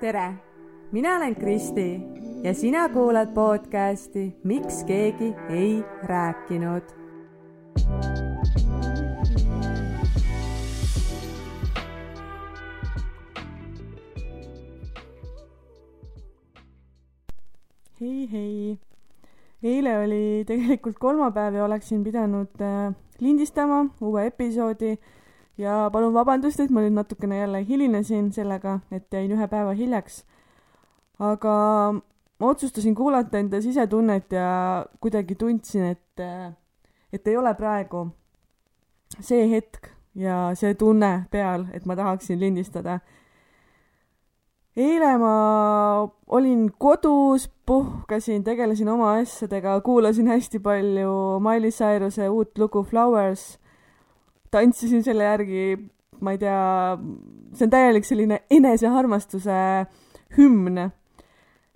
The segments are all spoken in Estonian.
tere, mina olen Kristi ja sina kuulad podcasti Miks keegi ei rääkinud. hei, hei. eile oli tegelikult kolmapäev ja oleksin pidanud äh, lindistama uue episoodi ja palun vabandust, et ma nüüd natukene jälle hilinesin sellega, et jäin ühe päeva hiljaks. aga ma otsustasin kuulata enda sisetunnet ja kuidagi tundsin, et, et ei ole praegu see hetk ja see tunne peal, et ma tahaksin lindistada. eile ma olin kodus, puhkasin, tegelesin oma asjadega, kuulasin hästi palju Miley Cyruse uut lugu Flowers tantsisin selle järgi, ma ei tea, see on täielik selline enesearmastuse hümn.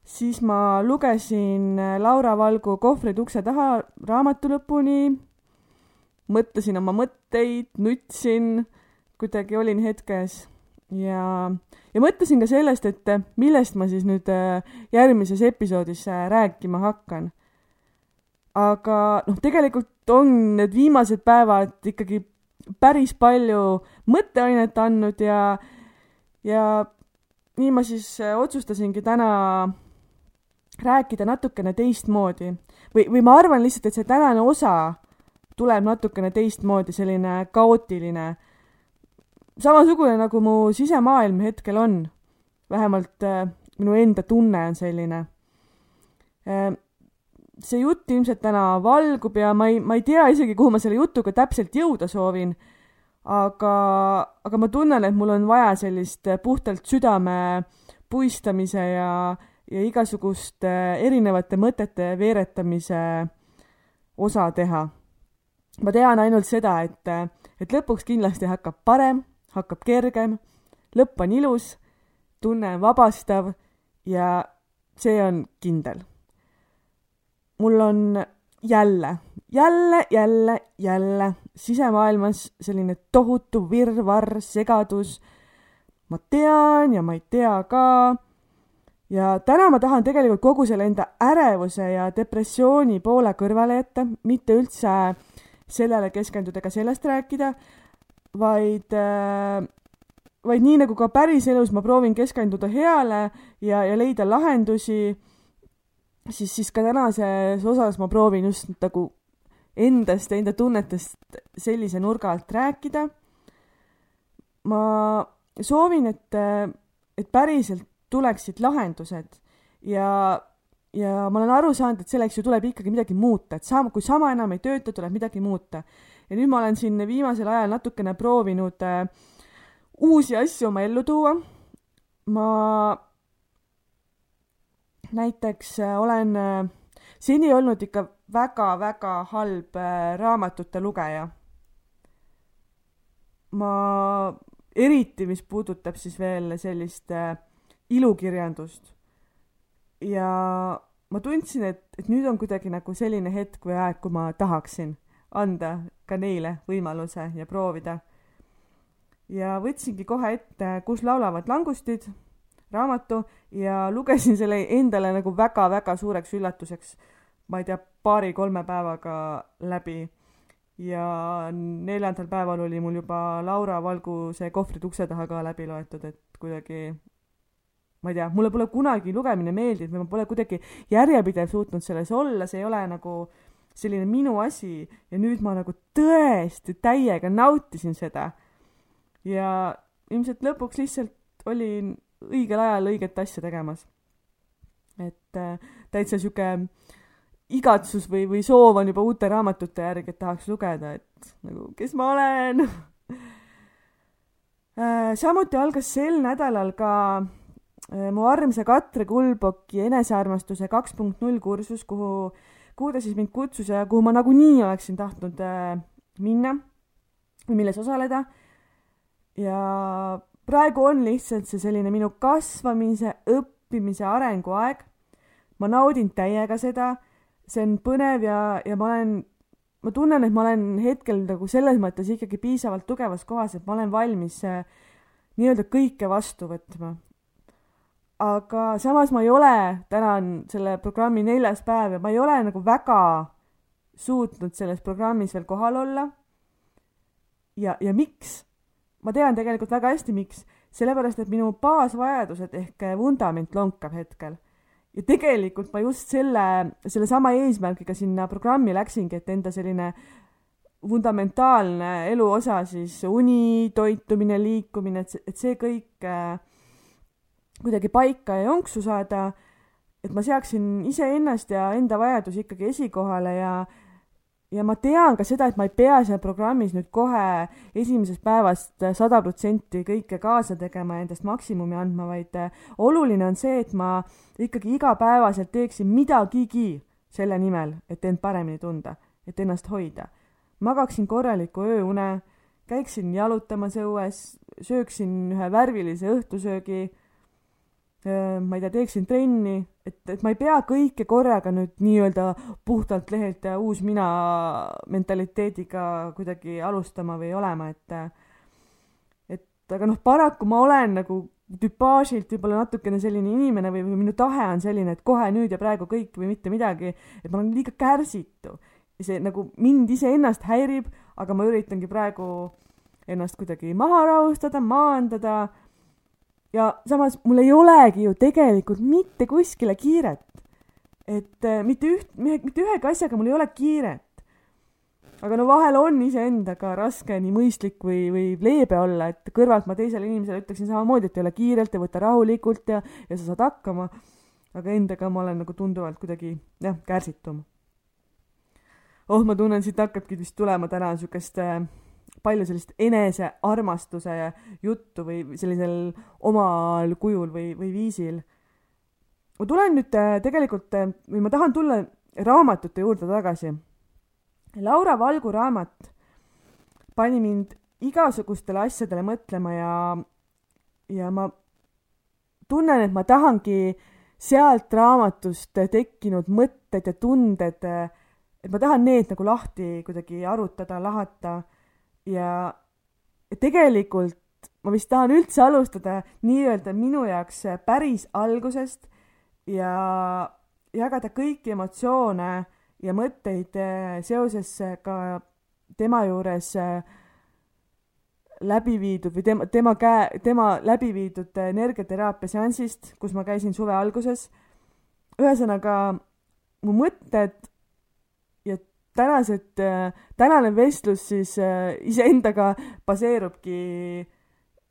siis ma lugesin Laura Valgu Kohvrid ukse taha raamatu lõpuni, mõtlesin oma mõtteid, nutsin, kuidagi olin hetkes ja, ja mõtlesin ka sellest, et millest ma siis nüüd äh, järgmises episoodis äh, rääkima hakkan. aga noh, tegelikult on need viimased päevad ikkagi päris palju mõtteainet andnud ja, ja nii ma siis äh, otsustasingi täna rääkida natukene teistmoodi. või, või ma arvan lihtsalt, et see tänane osa tuleb natukene teistmoodi, selline kaootiline. samasugune, nagu mu sisemaailm hetkel on. vähemalt äh, minu enda tunne on selline äh, see jutt ilmselt täna valgub ja ma ei, ma ei tea isegi, kuhu ma selle jutuga täpselt jõuda soovin. aga, aga ma tunnen, et mul on vaja sellist puhtalt südame puistamise ja, ja igasuguste erinevate mõtete veeretamise osa teha. ma tean ainult seda, et, et lõpuks kindlasti hakkab parem, hakkab kergem, lõpp on ilus, tunne on vabastav ja see on kindel mul on jälle, jälle, jälle, jälle sisemaailmas selline tohutu virvarr, segadus. ma tean ja ma ei tea ka. ja täna ma tahan tegelikult kogu selle enda ärevuse ja depressiooni poole kõrvale jätta, mitte üldse sellele keskenduda ega sellest rääkida, vaid äh, vaid nii nagu ka päriselus ma proovin keskenduda heale ja, ja leida lahendusi siis, siis ka tänases osas ma proovin just nagu endast ja enda tunnetest sellise nurga alt rääkida. ma soovin, et, et päriselt tuleksid lahendused ja, ja ma olen aru saanud, et selleks ju tuleb ikkagi midagi muuta, et sama, kui sama enam ei tööta, tuleb midagi muuta. ja nüüd ma olen siin viimasel ajal natukene proovinud äh, uusi asju oma ellu tuua. ma näiteks äh, olen äh, seni olnud ikka väga-väga halb äh, raamatute lugeja. ma, eriti mis puudutab siis veel sellist ilukirjandust. ja ma tundsin, et, et nüüd on kuidagi nagu selline hetk või aeg, kui ma tahaksin anda ka neile võimaluse ja proovida. ja võtsingi kohe ette Kus laulavad langustid raamatu ja lugesin selle endale nagu väga-väga suureks üllatuseks, ma ei tea, paari-kolme päevaga läbi. ja neljandal päeval oli mul juba Laura Valgu see Kohvrid ukse taha ka läbi loetud, et kuidagi ma ei tea, mulle pole kunagi lugemine meeldinud või ma pole kuidagi järjepidev suutnud selles olla, see ei ole nagu selline minu asi ja nüüd ma nagu tõesti täiega nautisin seda. ja ilmselt lõpuks lihtsalt olin õigel ajal õiget asja tegemas. et äh, täitsa sihuke igatsus või, või soov on juba uute raamatute järgi, et tahaks lugeda, et nagu, kes ma olen äh,. samuti algas sel nädalal ka äh, mu armsa Katre Kulboki enesearmastuse kaks punkt null kursus, kuhu, kuhu ta siis mind kutsus ja kuhu ma nagunii oleksin tahtnud minna või milles osaleda. ja praegu on lihtsalt see selline minu kasvamise, õppimise arenguaeg. ma naudin täiega seda, see on põnev ja, ja ma olen, ma tunnen, et ma olen hetkel nagu selles mõttes ikkagi piisavalt tugevas kohas, et ma olen valmis äh, nii-öelda kõike vastu võtma. aga samas ma ei ole, täna on selle programmi neljas päev ja ma ei ole nagu väga suutnud selles programmis veel kohal olla. ja, ja miks? Ma tean tegelikult väga hästi, miks. sellepärast, et minu baasvajadused ehk vundament lonkab hetkel. ja tegelikult ma just selle, sellesama eesmärgiga sinna programmi läksingi, et enda selline fundamentaalne eluosa siis uni, toitumine, liikumine, et see, et see kõik äh, kuidagi paika ja jonksu saada, et ma seaksin iseennast ja enda vajadusi ikkagi esikohale ja ja ma tean ka seda, et ma ei pea seal programmis nüüd kohe esimesest päevast sada protsenti kõike kaasa tegema ja endast maksimumi andma, vaid äh, oluline on see, et ma ikkagi igapäevaselt teeksin midagigi selle nimel, et end paremini tunda, et ennast hoida. magaksin korraliku ööune, käiksin jalutamas õues, sööksin ühe värvilise õhtusöögi ma ei tea, teeksin trenni, et, et ma ei pea kõike korraga nüüd nii-öelda puhtalt lehelt ja uus mina mentaliteediga kuidagi alustama või olema, et et aga noh, paraku ma olen nagu tüpaažilt võib-olla natukene selline inimene või, või minu tahe on selline, et kohe nüüd ja praegu kõik või mitte midagi, et ma olen liiga kärsitu. ja see nagu mind iseennast häirib, aga ma üritangi praegu ennast kuidagi maha rahustada, maandada ja samas mul ei olegi ju tegelikult mitte kuskile kiiret. et äh, mitte üht, mitte ühegi asjaga mul ei ole kiiret. aga no vahel on iseendaga raske nii mõistlik või, või leebe olla, et kõrvalt ma teisele inimesele ütleksin samamoodi, et ei ole kiirelt ja võta rahulikult ja, ja sa saad hakkama. aga endaga ma olen nagu tunduvalt kuidagi jah, kärsitum. oh, ma tunnen, siit hakkabki vist tulema täna siukest äh, palju sellist enesearmastuse juttu või sellisel omal kujul või, või viisil. ma tulen nüüd äh, tegelikult äh, või ma tahan tulla raamatute juurde tagasi. Laura Valgu raamat pani mind igasugustele asjadele mõtlema ja, ja ma tunnen, et ma tahangi sealt raamatust tekkinud mõtted ja tunded, et ma tahan need nagu lahti kuidagi arutada, lahata ja tegelikult ma vist tahan üldse alustada nii-öelda minu jaoks päris algusest ja jagada kõiki emotsioone ja mõtteid eh, seoses ka tema juures eh, läbi viidud või tema, tema käe, tema läbi viidud energiateraapia seansist, kus ma käisin suve alguses. ühesõnaga, mu mõtted tänased, tänane vestlus siis äh, iseendaga baseerubki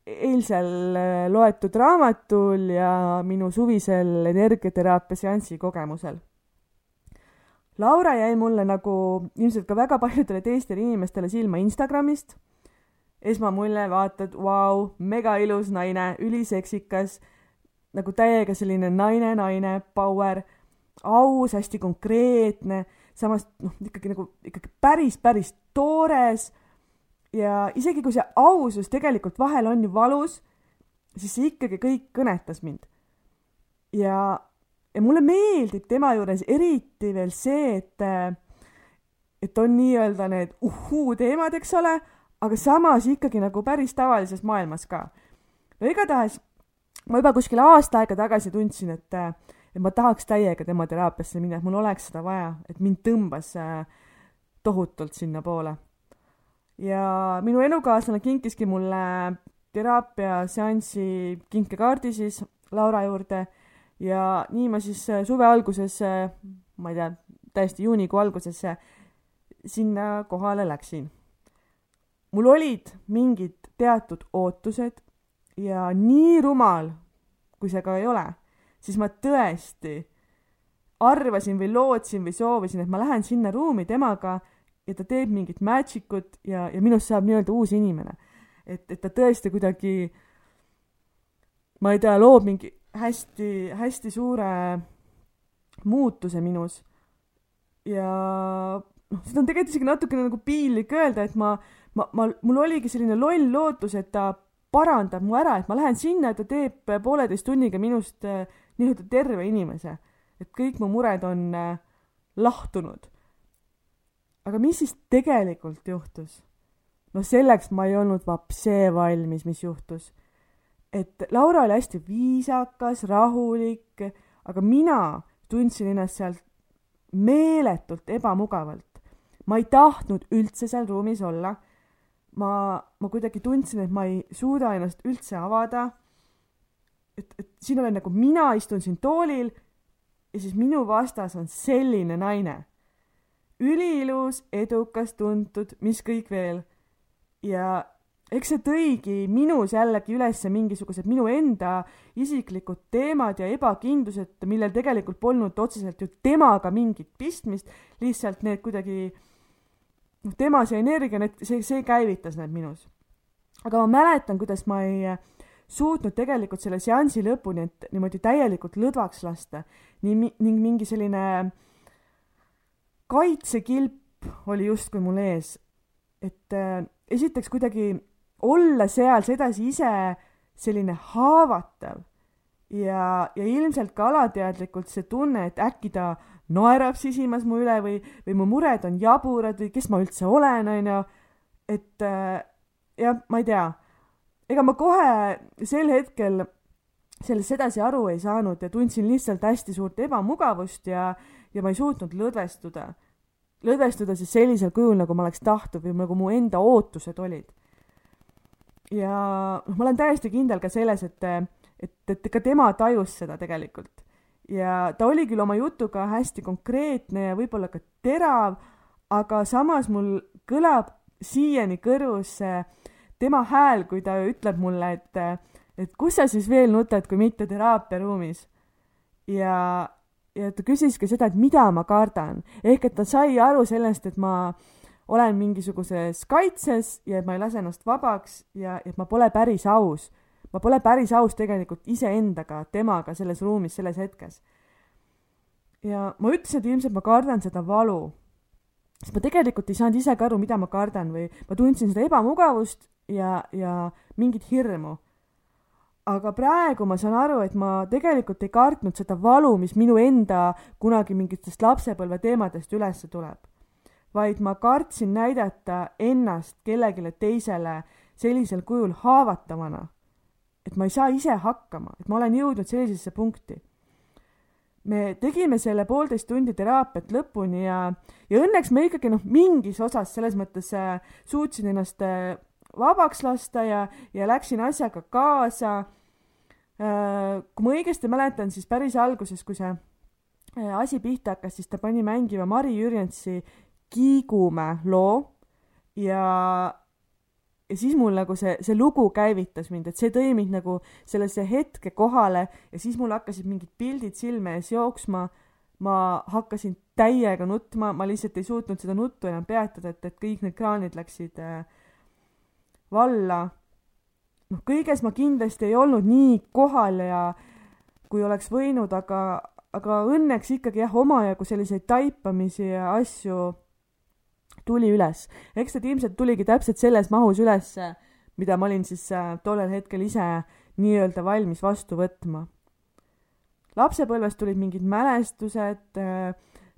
eilsel äh, loetud raamatul ja minu suvisel energiateraapia seansi kogemusel. Laura jäi mulle nagu ilmselt ka väga paljudele teistele inimestele silma Instagramist. esmamulje, vaatad, vau, mega ilus naine, üliseksikas, nagu täiega selline naine, naine, power, aus, hästi konkreetne samas noh, ikkagi nagu ikkagi päris, päris toores ja isegi kui see ausus tegelikult vahel on ju valus, siis see ikkagi kõik kõnetas mind. ja, ja mulle meeldib tema juures eriti veel see, et, et on nii-öelda need uhhuu teemad, eks ole, aga samas ikkagi nagu päris tavalises maailmas ka. no igatahes ma juba kuskil aasta aega tagasi tundsin, et et ma tahaks täiega tema teraapiasse minna, et mul oleks seda vaja, et mind tõmbas äh, tohutult sinnapoole. ja minu elukaaslane kinkiski mulle teraapiaseansi kinkekaardi siis Laura juurde ja nii ma siis äh, suve alguses, äh, ma ei tea, täiesti juunikuu alguses sinna kohale läksin. mul olid mingid teatud ootused ja nii rumal, kui see ka ei ole siis ma tõesti arvasin või lootsin või soovisin, et ma lähen sinna ruumi temaga ja ta teeb mingit magic ut ja, ja minust saab nii-öelda uus inimene. et, et ta tõesti kuidagi, ma ei tea, loob mingi hästi-hästi suure muutuse minus. ja noh, seda on tegelikult isegi natukene nagu piinlik öelda, et ma, ma, ma, mul oligi selline loll lootus, et ta parandab mu ära, et ma lähen sinna ta teeb pooleteist tunniga minust äh, nii-öelda terve inimese, et kõik mu mured on äh, lahtunud. aga mis siis tegelikult juhtus? no selleks ma ei olnud vapsee valmis, mis juhtus. et Laura oli hästi viisakas, rahulik, aga mina tundsin ennast seal meeletult ebamugavalt. ma ei tahtnud üldse seal ruumis olla. ma, ma kuidagi tundsin, et ma ei suuda ennast üldse avada. Et, et siin olen nagu mina istun siin toolil ja siis minu vastas on selline naine. üliilus, edukas, tuntud, mis kõik veel. ja eks see tõigi minus jällegi üles mingisugused minu enda isiklikud teemad ja ebakindlused, millel tegelikult polnud otseselt ju temaga mingit pistmist, lihtsalt need kuidagi noh, tema see energia, need, see, see käivitas need minus. aga ma mäletan, kuidas ma ei suutnud tegelikult selle seansi lõpuni, et niimoodi täielikult lõdvaks lasta, nii, ning mingi selline kaitsekilp oli justkui mul ees. et äh, esiteks kuidagi olla seal sedasi ise selline haavatav ja, ja ilmselt ka alateadlikult see tunne, et äkki ta naerab sisimas mu üle või, või mu mured on jaburad või kes ma üldse olen, onju. et äh, jah, ma ei tea. Ega ma kohe sel hetkel sellest sedasi aru ei saanud ja tundsin lihtsalt hästi suurt ebamugavust ja, ja ma ei suutnud lõdvestuda. lõdvestuda siis sellisel kujul, nagu ma oleks tahtnud või nagu mu enda ootused olid ja noh, ma olen täiesti kindel ka selles, et, et, et ka tema tajus seda tegelikult. ja ta oli küll oma jutuga hästi konkreetne ja võib-olla ka terav, aga samas mul kõlab siiani kõrvus tema hääl, kui ta ütleb mulle, et, et kus sa siis veel nutad, kui mitte teraapiaruumis. ja, ja ta küsis ka seda, et mida ma kardan, ehk et ta sai aru sellest, et ma olen mingisuguses kaitses ja et ma ei lase ennast vabaks ja et ma pole päris aus. ma pole päris aus tegelikult iseendaga, temaga selles ruumis, selles hetkes. ja ma ütlesin, et ilmselt ma kardan seda valu. sest ma tegelikult ei saanud ise ka aru, mida ma kardan või ma tundsin seda ebamugavust ja, ja mingit hirmu. aga praegu ma saan aru, et ma tegelikult ei kartnud seda valu, mis minu enda kunagi mingitest lapsepõlve teemadest üles tuleb vaid ma kartsin näidata ennast kellelegi teisele sellisel kujul haavatavana, et ma ei saa ise hakkama, et ma olen jõudnud sellisesse punkti. me tegime selle poolteist tundi teraapiat lõpuni ja, ja õnneks me ikkagi noh, mingis osas selles mõttes äh, suutsin ennast äh, vabaks lasta ja, ja läksin asjaga kaasa äh,. kui ma õigesti mäletan, siis päris alguses, kui see äh, asi pihta hakkas, siis ta pani mängima Mari Jürjensi Kiigumäe loo ja, ja siis mul nagu see, see lugu käivitas mind, et see tõi mind nagu sellesse hetke kohale ja siis mul hakkasid mingid pildid silme ees jooksma. ma hakkasin täiega nutma, ma lihtsalt ei suutnud seda nuttu enam peatada, et, et kõik need kraanid läksid äh, valla. noh, kõiges ma kindlasti ei olnud nii kohal ja kui oleks võinud, aga, aga õnneks ikkagi jah, omajagu selliseid taipamisi ja asju tuli üles. eks ta ilmselt tuligi täpselt selles mahus üles, mida ma olin siis äh, tollel hetkel ise nii-öelda valmis vastu võtma. lapsepõlvest tulid mingid mälestused, äh,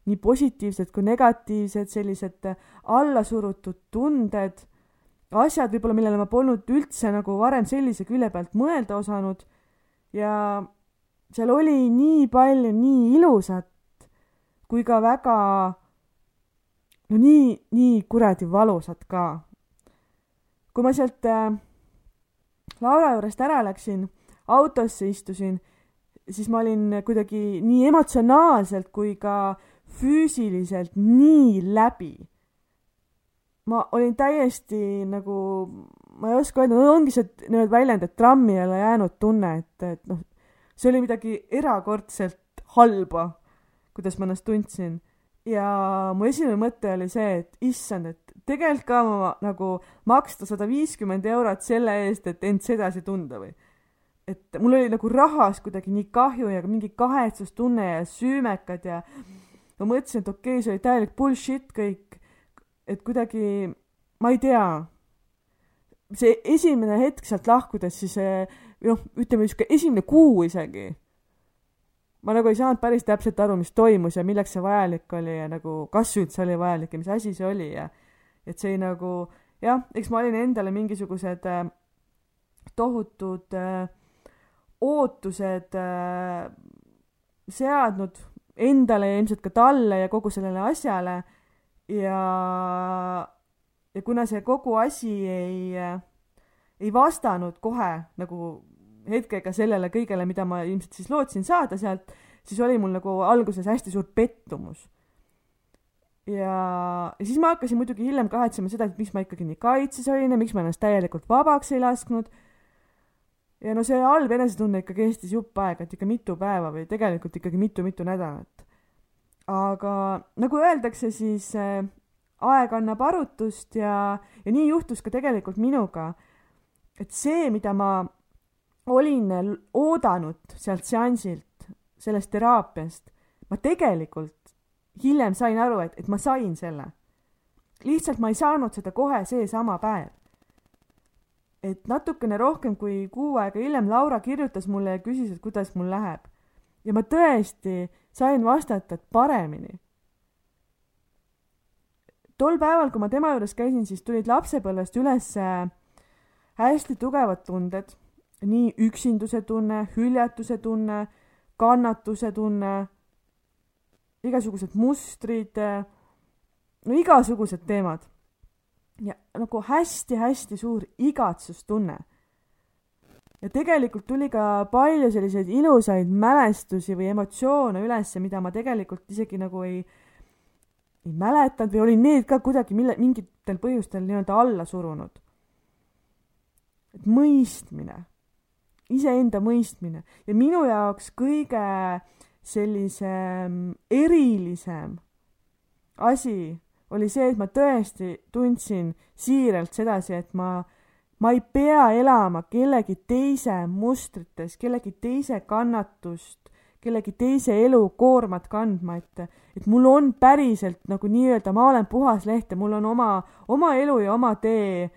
nii positiivsed kui negatiivsed, sellised äh, allasurutud tunded, asjad võib-olla, millele ma polnud üldse nagu varem sellise külje pealt mõelda osanud ja seal oli nii palju nii ilusat kui ka väga no nii, nii kuradi valusad ka. kui ma sealt äh, Laura juurest ära läksin, autosse istusin, siis ma olin kuidagi nii emotsionaalselt kui ka füüsiliselt nii läbi. Ma olin täiesti nagu, ma ei oska öelda, no ongi see nii-öelda väljend, et trammi ei ole jäänud tunne, et, et noh, see oli midagi erakordselt halba, kuidas ma ennast tundsin ja mu esimene mõte oli see, et issand, et tegelikult ka ma nagu maksta sada viiskümmend eurot selle eest, et end sedasi tunda või. et mul oli nagu rahast kuidagi nii kahju ja mingi kahetsustunne ja süümekad ja ma mõtlesin, et okei okay,, see oli täielik bullshit kõik, et kuidagi, ma ei tea, see esimene hetk sealt lahkudes, siis noh, ütleme niisugune esimene kuu isegi. Ma nagu ei saanud päris täpselt aru, mis toimus ja milleks see vajalik oli ja nagu kas üldse oli vajalik ja mis asi see oli ja et see nagu jah, eks ma olin endale mingisugused äh, tohutud äh, ootused äh, seadnud endale ja ilmselt ka talle ja kogu sellele asjale ja, ja kuna see kogu asi ei, ei vastanud kohe nagu hetkega sellele kõigele, mida ma ilmselt siis lootsin saada sealt, siis oli mul nagu alguses hästi suur pettumus. ja, ja siis ma hakkasin muidugi hiljem kahetsema seda, et miks ma ikkagi nii kaitses olin ja miks ma ennast täielikult vabaks ei lasknud ja no see halb enesetunne ikka kestis jupp aega, et ikka mitu päeva või tegelikult ikkagi mitu-mitu nädalat. Aga nagu öeldakse, siis äh, aeg annab arutust ja, ja nii juhtus ka tegelikult minuga. et see, mida ma olin oodanud sealt seansilt, sellest teraapiast, ma tegelikult hiljem sain aru, et, et ma sain selle. lihtsalt ma ei saanud seda kohe seesama päev et natukene rohkem kui kuu aega hiljem Laura kirjutas mulle ja küsis, et kuidas mul läheb. Ja ma tõesti sain vastata, paremini. tol päeval, kui ma tema juures käisin, siis tulid lapsepõlvest üles hästi tugevad tunded, nii üksinduse tunne, hüljatuse tunne, kannatuse tunne, igasugused mustrid, no igasugused teemad ja nagu hästi-hästi suur igatsustunne. Ja tegelikult tuli ka palju selliseid ilusaid mälestusi või emotsioone ülesse, mida ma tegelikult isegi nagu ei, ei mäletanud või olin need ka kuidagi mille, mingitel põhjustel nii-öelda alla surunud. et mõistmine, iseenda mõistmine ja minu jaoks kõige sellisem erilisem asi oli see, et ma tõesti tundsin siiralt sedasi, et ma, ma ei pea elama kellegi teise mustrites, kellegi teise kannatust, kellegi teise elukoormat kandma, et, et mul on päriselt nagu nii-öelda, ma olen puhas leht ja mul on oma, oma elu ja oma tee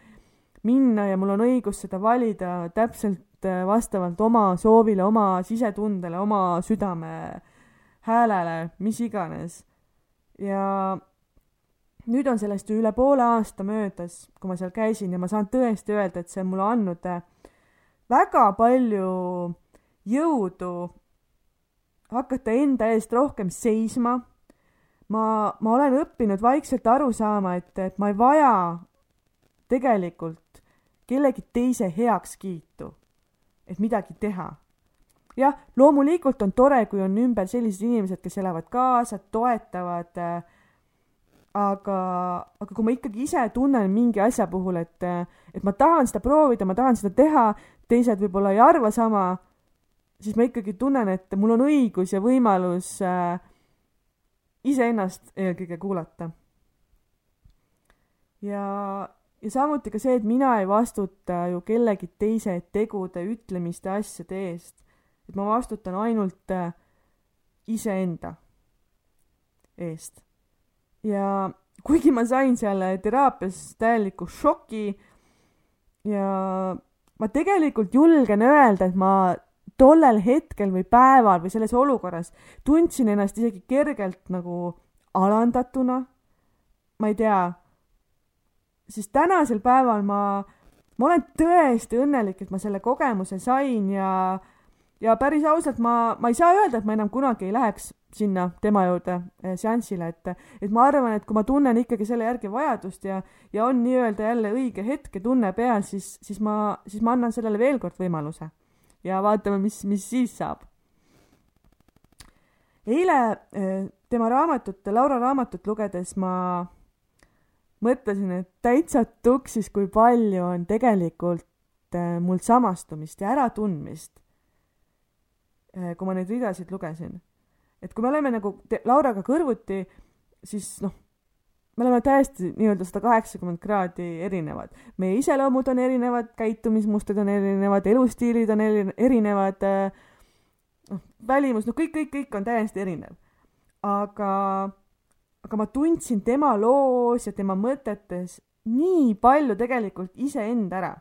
minna ja mul on õigus seda valida täpselt äh, vastavalt oma soovile, oma sisetundele, oma südame häälele, mis iganes. ja nüüd on sellest ju üle poole aasta möödas, kui ma seal käisin ja ma saan tõesti öelda, et see on mulle andnud äh, väga palju jõudu hakata enda eest rohkem seisma. ma, ma olen õppinud vaikselt aru saama, et, et ma ei vaja tegelikult kellegi teise heakskiitu, et midagi teha. jah, loomulikult on tore, kui on ümber sellised inimesed, kes elavad kaasa, toetavad äh, aga, aga kui ma ikkagi ise tunnen mingi asja puhul, et, et ma tahan seda proovida, ma tahan seda teha, teised võib-olla ei arva sama, siis ma ikkagi tunnen, et mul on õigus ja võimalus äh, iseennast eelkõige kuulata. ja, ja samuti ka see, et mina ei vastuta ju kellegi teise tegude, ütlemiste, asjade eest. et ma vastutan ainult äh, iseenda eest ja kuigi ma sain seal teraapias täieliku šoki ja ma tegelikult julgen öelda, et ma tollel hetkel või päeval või selles olukorras tundsin ennast isegi kergelt nagu alandatuna. ma ei tea, siis tänasel päeval ma, ma olen tõesti õnnelik, et ma selle kogemuse sain ja, ja päris ausalt ma, ma ei saa öelda, et ma enam kunagi ei läheks sinna tema juurde eh, seansile, et, et ma arvan, et kui ma tunnen ikkagi selle järgi vajadust ja, ja on nii-öelda jälle õige hetk ja tunne peal, siis, siis ma, siis ma annan sellele veel kord võimaluse. ja vaatame, mis, mis siis saab. eile eh, tema raamatut, Laura raamatut lugedes ma mõtlesin, et täitsa tuksis, kui palju on tegelikult eh, mul samastumist ja äratundmist, kui ma neid ridasid lugesin et kui me oleme nagu Lauraga kõrvuti, siis noh, me oleme täiesti nii-öelda sada kaheksakümmend kraadi erinevad. meie iseloomud on erinevad, käitumismustrid on erinevad, elustiilid on erinevad, noh, välimus, noh, kõik, kõik, kõik on täiesti erinev. aga, aga ma tundsin tema loos ja tema mõtetes nii palju tegelikult iseenda ära.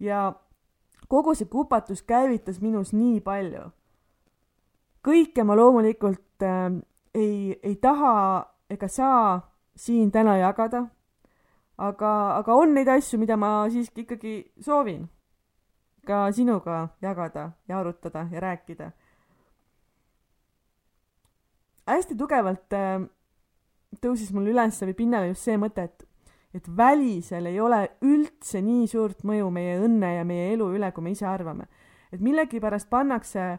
ja kogu see kupatus käivitas minus nii palju kõike ma loomulikult äh, ei, ei taha ega saa siin täna jagada, aga, aga on neid asju, mida ma siiski ikkagi soovin ka sinuga jagada ja arutada ja rääkida. hästi tugevalt äh, tõusis mul üles või pinnale just see mõte, et, et välisel ei ole üldse nii suurt mõju meie õnne ja meie elu üle, kui me ise arvame. et millegipärast pannakse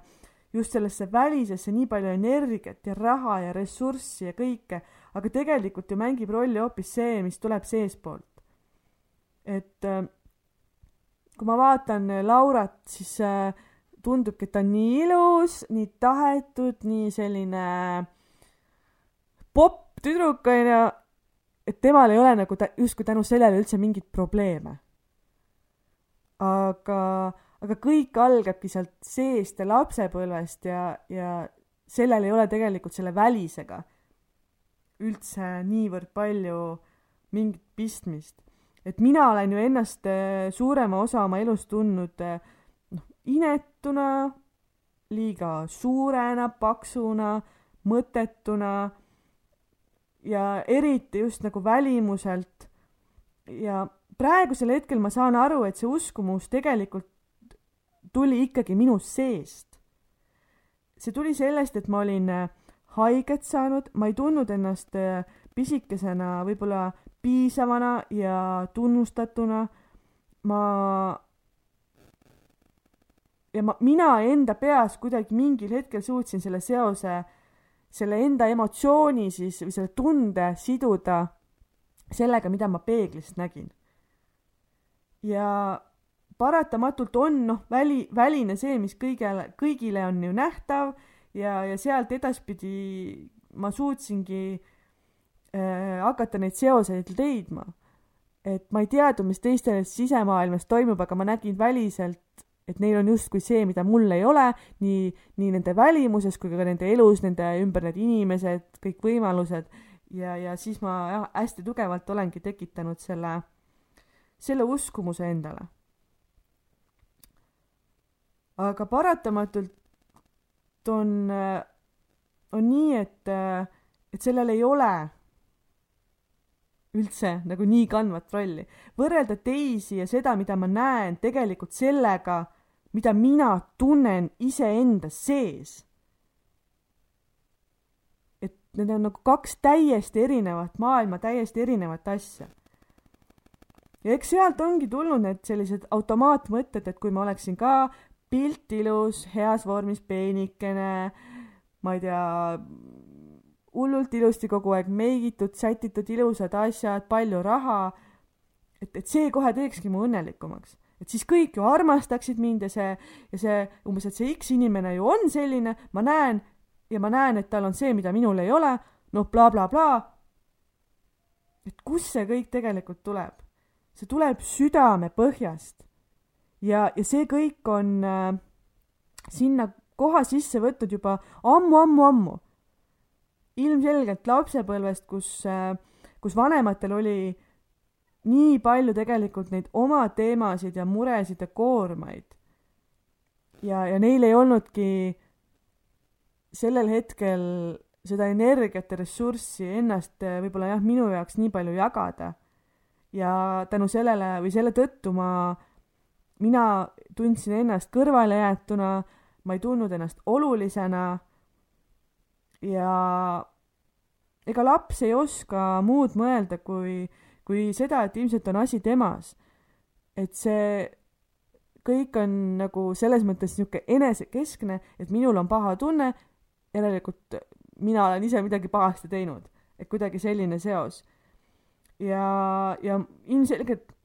just sellesse välisesse nii palju energiat ja raha ja ressurssi ja kõike, aga tegelikult ju mängib rolli hoopis see, mis tuleb seestpoolt. et äh, kui ma vaatan Laurat, siis äh, tundubki, et ta on nii ilus, nii tahetud, nii selline popp tüdruk onju, et temal ei ole nagu ta justkui tänu sellele üldse mingeid probleeme. aga, aga kõik algabki sealt seest ja lapsepõlvest ja, ja sellel ei ole tegelikult selle välisega üldse niivõrd palju mingit pistmist. et mina olen ju ennast eh, suurema osa oma elust tundnud eh, noh, inetuna, liiga suurena, paksuna, mõttetuna ja eriti just nagu välimuselt. ja praegusel hetkel ma saan aru, et see uskumus tegelikult tuli ikkagi minust seest. see tuli sellest, et ma olin äh, haiget saanud, ma ei tundnud ennast äh, pisikesena võib-olla piisavana ja tunnustatuna. ma ja ma, mina enda peas kuidagi mingil hetkel suutsin selle seose selle enda emotsiooni siis või selle tunde siduda sellega, mida ma peeglist nägin. ja paratamatult on noh, väli, väline see, mis kõigele, kõigile on ju nähtav ja, ja sealt edaspidi ma suutsingi äh, hakata neid seoseid leidma. et ma ei teadnud, mis teistes sisemaailmas toimub, aga ma nägin väliselt et neil on justkui see, mida mul ei ole, nii, nii nende välimuses kui ka nende elus, nende ümber need inimesed, kõik võimalused ja, ja siis ma jah, hästi tugevalt olengi tekitanud selle, selle uskumuse endale. Aga paratamatult on, on nii, et, et sellel ei ole üldse nagu nii kandvat rolli. võrrelda teisi ja seda, mida ma näen tegelikult sellega mida mina tunnen iseenda sees. et need on nagu kaks täiesti erinevat maailma, täiesti erinevat asja. ja eks sealt ongi tulnud need sellised automaatmõtted, et kui ma oleksin ka pilt ilus, heas vormis, peenikene, ma ei tea, hullult ilusti kogu aeg meigitud, sätitud, ilusad asjad, palju raha, et, et see kohe teekski mu õnnelikumaks et siis kõik ju armastaksid mind ja see, ja see umbes, et see X inimene ju on selline, ma näen ja ma näen, et tal on see, mida minul ei ole, noh bla, bla, blablabla. et kust see kõik tegelikult tuleb? see tuleb südame põhjast. Ja, ja see kõik on äh, sinna koha sisse võtnud juba ammu-ammu-ammu. ilmselgelt lapsepõlvest, kus äh,, kus vanematel oli äh, nii palju tegelikult neid oma teemasid ja muresid ja koormaid. ja, ja neil ei olnudki sellel hetkel seda energiat ja ressurssi ennast eh, võib-olla jah, minu jaoks nii palju jagada. ja tänu sellele või selle tõttu ma, mina tundsin ennast kõrvalejäetuna, ma ei tundnud ennast olulisena ja ega laps ei oska muud mõelda, kui kui seda, et ilmselt on asi temas. et see kõik on nagu selles mõttes niisugune enesekeskne, et minul on paha tunne, järelikult mina olen ise midagi pahasti teinud, et kuidagi selline seos. ja, ja ilmselgelt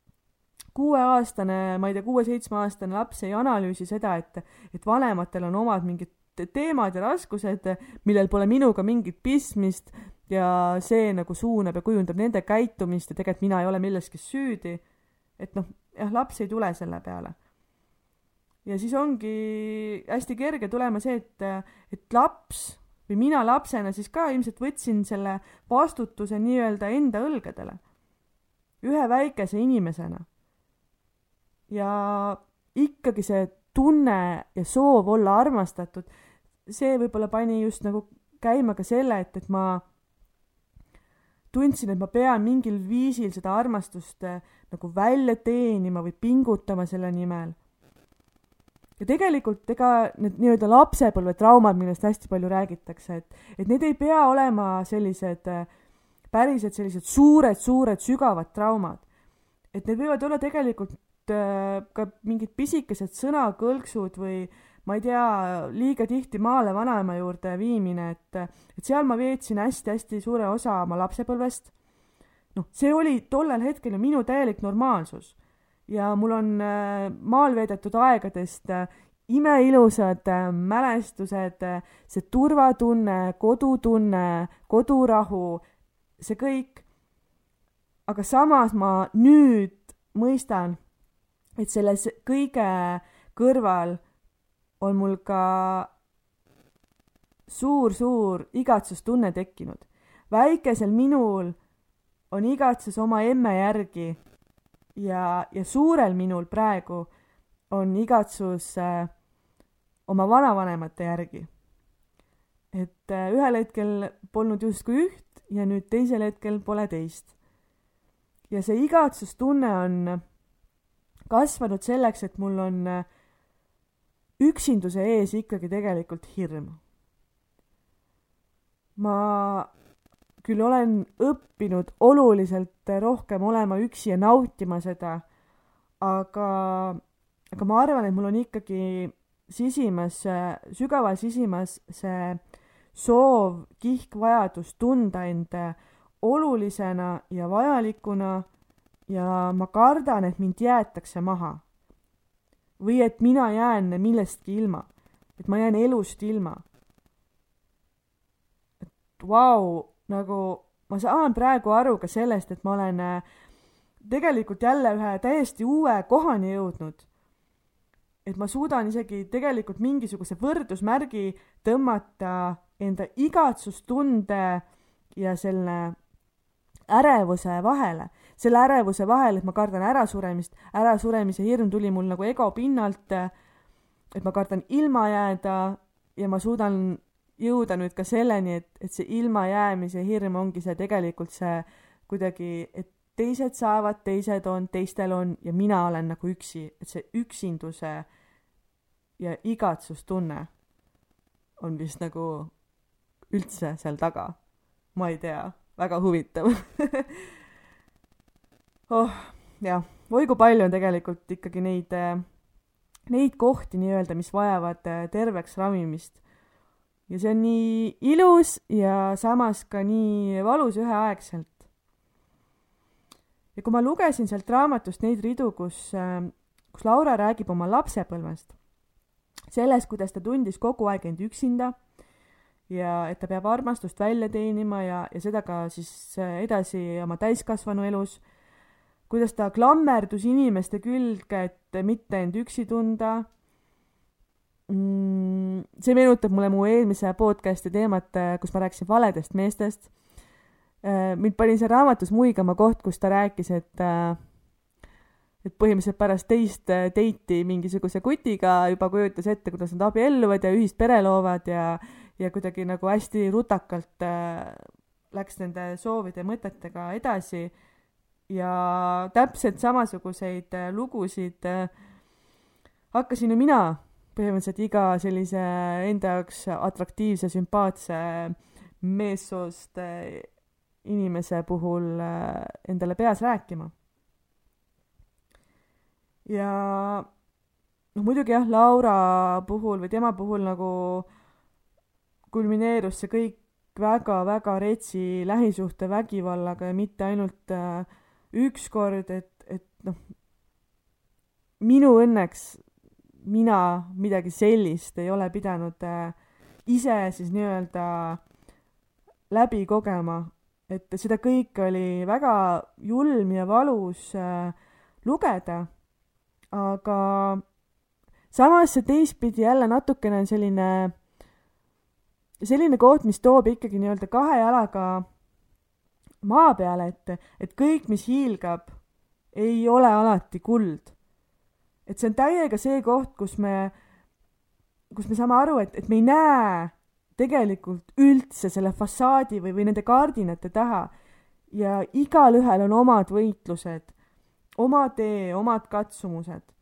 kuueaastane, ma ei tea, kuue-seitsmeaastane laps ei analüüsi seda, et, et vanematel on omad mingid teemad ja raskused, millel pole minuga mingit pistmist ja see nagu suunab ja kujundab nende käitumist ja tegelikult mina ei ole milleski süüdi. et noh, jah, laps ei tule selle peale. ja siis ongi hästi kerge tulema see, et, et laps või mina lapsena siis ka ilmselt võtsin selle vastutuse nii-öelda enda õlgadele. ühe väikese inimesena. Ja ikkagi see tunne ja soov olla armastatud, see võib-olla pani just nagu käima ka selle, et, et ma tundsin, et ma pean mingil viisil seda armastust äh, nagu välja teenima või pingutama selle nimel. ja tegelikult ega need nii-öelda lapsepõlvetraumad, millest hästi palju räägitakse, et, et need ei pea olema sellised äh, päriselt sellised suured-suured sügavad traumad. et need võivad olla tegelikult ka mingid pisikesed sõnakõlksud või ma ei tea, liiga tihti maale vanaema juurde viimine, et, et seal ma veetsin hästi-hästi suure osa oma lapsepõlvest. noh, see oli tollel hetkel ju minu täielik normaalsus ja mul on äh, maal veedetud aegadest äh, imeilusad äh, mälestused, see turvatunne, kodutunne, kodurahu see kõik. aga samas ma nüüd mõistan, et selles kõige kõrval on mul ka suur-suur igatsustunne tekkinud. väikesel minul on igatsus oma emme järgi ja, ja suurel minul praegu on igatsus äh, oma vanavanemate järgi. et äh, ühel hetkel polnud justkui üht, ja nüüd teisel hetkel pole teist. ja see igatsustunne on kasvanud selleks, et mul on üksinduse ees ikkagi tegelikult hirm. ma küll olen õppinud oluliselt rohkem olema üksi ja nautima seda, aga, aga ma arvan, et mul on ikkagi sisimas, sügaval sisimas see soov, kihk, vajadus tunda end olulisena ja vajalikuna ja ma kardan, et mind jäetakse maha. või et mina jään millestki ilma, et ma jään elust ilma. et vau nagu ma saan praegu aru ka sellest, et ma olen äh, tegelikult jälle ühe täiesti uue kohani jõudnud. et ma suudan isegi tegelikult mingisuguse võrdusmärgi tõmmata enda igatsustunde ja selle ärevuse vahele, selle ärevuse vahel, et ma kardan ärasuremist, ärasuremise hirm tuli mul nagu ego pinnalt, et ma kardan ilma jääda ja ma suudan jõuda nüüd ka selleni, et, et see ilmajäämise hirm ongi see tegelikult see kuidagi, et teised saavad, teised on, teistel on ja mina olen nagu üksi, et see üksinduse ja igatsustunne on vist nagu üldse seal taga. ma ei tea, väga huvitav oh, jah, oi kui palju on tegelikult ikkagi neid, neid kohti nii-öelda, mis vajavad eh, terveks ravimist. ja see on nii ilus ja samas ka nii valus üheaegselt. ja kui ma lugesin sealt raamatust neid ridu, kus, eh, kus Laura räägib oma lapsepõlvest, sellest, kuidas ta tundis kogu aeg end üksinda ja et ta peab armastust välja teenima ja, ja seda ka siis äh, edasi oma täiskasvanu elus, kuidas ta klammerdus inimeste külge, et mitte end üksi tunda mm,. see meenutab mulle mu eelmise podcast'i teemat, äh, kus ma rääkisin valedest meestest. Äh, mind pani seal raamatus muigama koht, kus ta rääkis, et et põhimõtteliselt pärast teist date'i mingisuguse kutiga juba kujutas ette, kuidas nad abielluvad ja ühist pere loovad ja ja kuidagi nagu hästi rutakalt äh, läks nende soovide ja mõtetega edasi ja täpselt samasuguseid äh, lugusid äh, hakkasin ju mina põhimõtteliselt iga sellise enda jaoks atraktiivse, sümpaatse meessoost inimese puhul endale peas rääkima. ja noh, muidugi jah, Laura puhul või tema puhul nagu äh, kulmineerus see kõik väga-väga retsi lähisuhtevägivallaga ja mitte ainult äh, üks kord, et, et noh, minu õnneks mina midagi sellist ei ole pidanud äh, ise siis nii-öelda läbi kogema, et seda kõike oli väga julm ja valus äh, lugeda, aga samas see teistpidi jälle natukene on selline selline koht, mis toob ikkagi nii-öelda kahe jalaga maa peale, et, et kõik, mis hiilgab, ei ole alati kuld. et see on täiega see koht, kus me, kus me saame aru, et, et me ei näe tegelikult üldse selle fassaadi või, või nende kardinate taha ja igalühel on omad võitlused, oma tee, omad katsumused.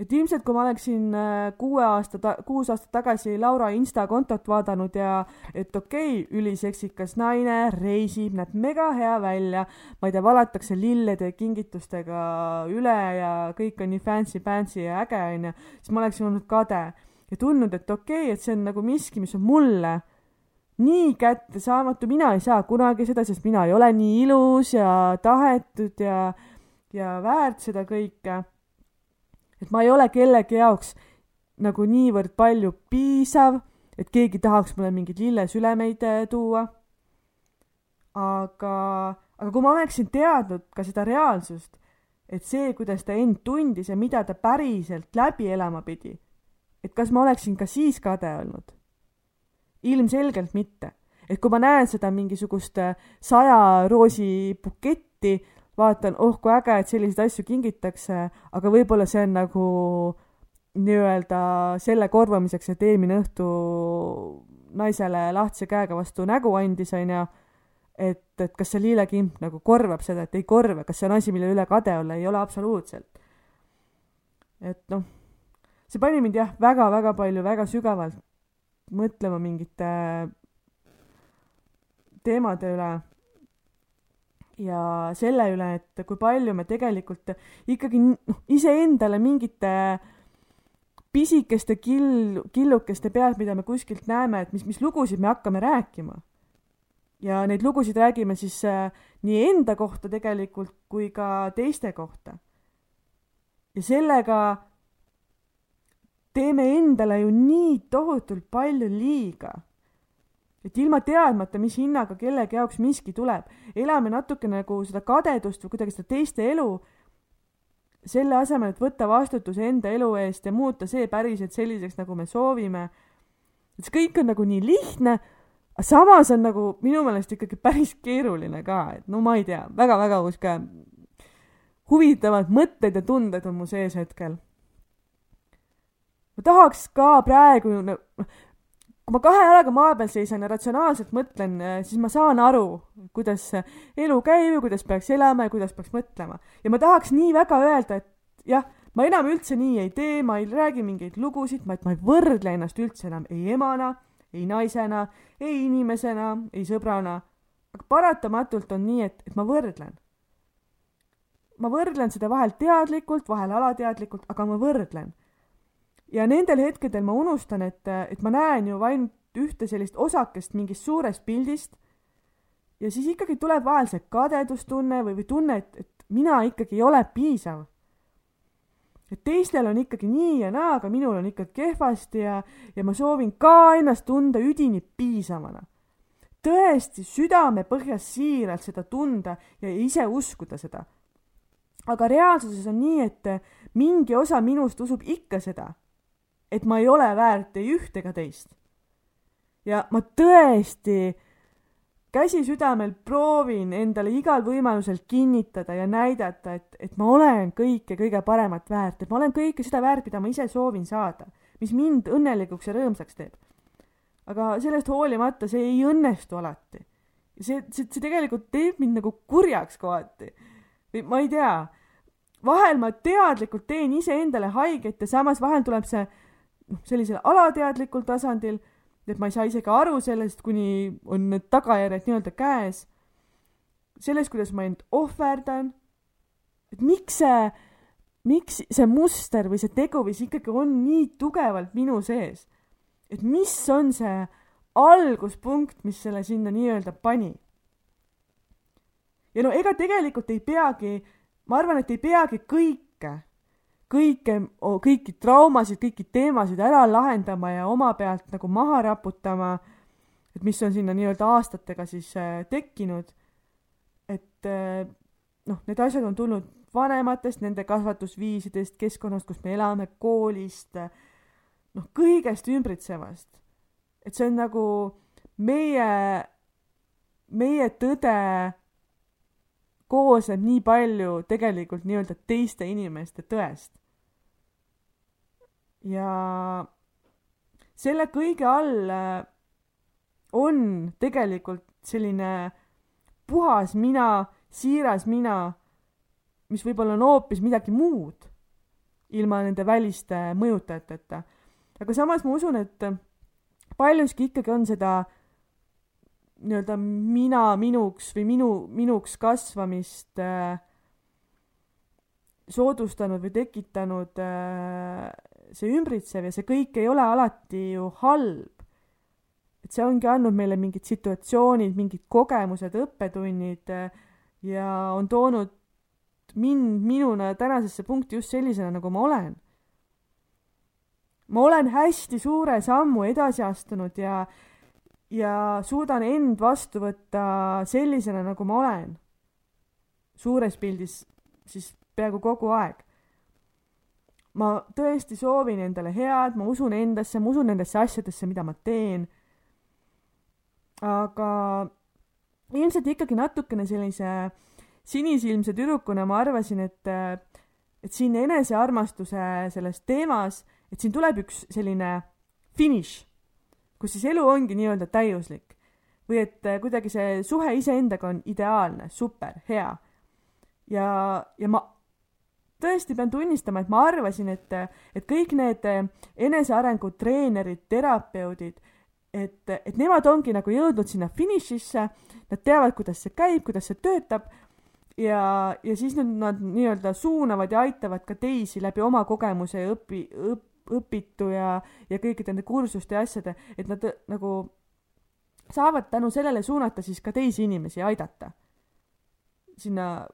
Et ilmselt, kui ma oleksin äh, kuue aasta ta-, kuus aastat tagasi Laura Insta kontot vaadanud ja et okei okay,, üliseksikas naine, reisib, näeb mega hea välja, ma ei tea, valatakse lillede kingitustega üle ja kõik on nii fancy-pantsy ja äge, onju, siis ma oleksin olnud kade ja tundnud, et okei okay,, et see on nagu miski, mis on mulle nii kättesaamatu, mina ei saa kunagi seda, sest mina ei ole nii ilus ja tahetud ja, ja väärt seda kõike et ma ei ole kellegi jaoks nagu niivõrd palju piisav, et keegi tahaks mulle mingeid lillesülemeid äh, tuua. aga, aga kui ma oleksin teadnud ka seda reaalsust, et see, kuidas ta end tundis ja mida ta päriselt läbi elama pidi, et kas ma oleksin ka siis kade olnud? ilmselgelt mitte. et kui ma näen seda mingisugust äh, saja roosi buketti, vaatan, oh kui äge, et selliseid asju kingitakse, aga võib-olla see on nagu nii-öelda selle korvamiseks, et eelmine õhtu naisele lahtise käega vastu nägu andis, onju, et, et kas see liilekimp nagu korvab seda, et ei korva, kas see on asi, mille üle kade olla, ei ole absoluutselt. et noh, see pani mind jah, väga-väga palju, väga sügavalt mõtlema mingite teemade üle ja selle üle, et kui palju me tegelikult ikkagi noh, iseendale mingite pisikeste kill, killukeste pealt, mida me kuskilt näeme, et mis, mis lugusid me hakkame rääkima. ja neid lugusid räägime siis äh, nii enda kohta tegelikult kui ka teiste kohta. ja sellega teeme endale ju nii tohutult palju liiga et ilma teadmata, mis hinnaga kellegi jaoks miski tuleb, elame natuke nagu seda kadedust või kuidagi seda teiste elu, selle asemel, et võtta vastutus enda elu eest ja muuta see päriselt selliseks, nagu me soovime. et see kõik on nagu nii lihtne, aga samas on nagu minu meelest ikkagi päris keeruline ka, et no ma ei tea väga,, väga-väga sihuke huvitavad mõtted ja tunded on mu sees hetkel. ma tahaks ka praegu, noh, kui ma kahe jalaga maa peal seisan ja ratsionaalselt mõtlen, eh, siis ma saan aru, kuidas elu käib ja kuidas peaks elama ja kuidas peaks mõtlema. ja ma tahaks nii väga öelda, et jah, ma enam üldse nii ei tee, ma ei räägi mingeid lugusid, et ma ei võrdle ennast üldse enam ei emana, ei naisena, ei inimesena, ei sõbrana. aga paratamatult on nii, et, et ma võrdlen. ma võrdlen seda vahel teadlikult, vahel alateadlikult, aga ma võrdlen ja nendel hetkedel ma unustan, et, et ma näen ju ainult ühte sellist osakest mingist suurest pildist ja siis ikkagi tuleb vahel see kadedustunne või, või tunne, et, et mina ikkagi ei ole piisav. et teistel on ikkagi nii ja naa, aga minul on ikka kehvasti ja, ja ma soovin ka ennast tunda üdini piisavana. tõesti südamepõhjas siiralt seda tunda ja ise uskuda seda. aga reaalsuses on nii, et mingi osa minust usub ikka seda et ma ei ole väärt ei üht ega teist. ja ma tõesti käsi südamel proovin endale igal võimalusel kinnitada ja näidata, et, et ma olen kõike kõige paremat väärt, et ma olen kõike seda väärt, mida ma ise soovin saada, mis mind õnnelikuks ja rõõmsaks teeb. aga sellest hoolimata see ei õnnestu alati. see, see, see tegelikult teeb mind nagu kurjaks kohati. või ma ei tea, vahel ma teadlikult teen iseendale haiget ja samas vahel tuleb see noh, sellisel alateadlikul tasandil, et ma ei saa isegi aru sellest, kuni on need tagajärjed nii-öelda käes. sellest, kuidas ma end ohverdan, et miks see, miks see muster või see teguviis ikkagi on nii tugevalt minu sees. et mis on see alguspunkt, mis selle sinna nii-öelda pani. ja no ega tegelikult ei peagi, ma arvan, et ei peagi kõike kõike, kõiki traumasid, kõiki teemasid ära lahendama ja oma pealt nagu maha raputama, et mis on sinna nii-öelda aastatega siis äh, tekkinud. et äh, noh, need asjad on tulnud vanematest, nende kasvatusviisidest, keskkonnast, kus me elame, koolist, noh, kõigest ümbritsevast. et see on nagu meie, meie tõde koosneb nii palju tegelikult nii-öelda teiste inimeste tõest ja selle kõige all äh, on tegelikult selline puhas mina, siiras mina, mis võib-olla on hoopis midagi muud. ilma nende väliste mõjutajateta. aga samas ma usun, et paljuski ikkagi on seda nii-öelda mina minuks või minu, minuks kasvamist äh, soodustanud või tekitanud äh, see ümbritsev ja see kõik ei ole alati ju halb. et see ongi andnud meile mingid situatsioonid, mingid kogemused, õppetunnid äh, ja on toonud mind, minuna tänasesse punkti just sellisena, nagu ma olen. ma olen hästi suure sammu edasi astunud ja, ja suudan end vastu võtta sellisena, nagu ma olen. suures pildis siis peaaegu kogu aeg. Ma tõesti soovin endale head, ma usun endasse, ma usun nendesse asjadesse, mida ma teen. aga ilmselt ikkagi natukene sellise sinisilmse tüdrukuna ma arvasin, et, et siin enesearmastuse selles teemas, et siin tuleb üks selline finiš, kus siis elu ongi nii-öelda täiuslik või et kuidagi see suhe iseendaga on ideaalne, super, hea. ja, ja ma tõesti pean tunnistama, et ma arvasin, et, et kõik need enesearengu treenerid, terapeudid, et, et nemad ongi nagu jõudnud sinna finišisse, nad teavad, kuidas see käib, kuidas see töötab ja, ja siis nüüd nad nii-öelda suunavad ja aitavad ka teisi läbi oma kogemuse ja õpi, õp-, õpitu ja, ja kõikide nende kursuste ja asjade, et nad nagu saavad tänu sellele suunata siis ka teisi inimesi aidata sinna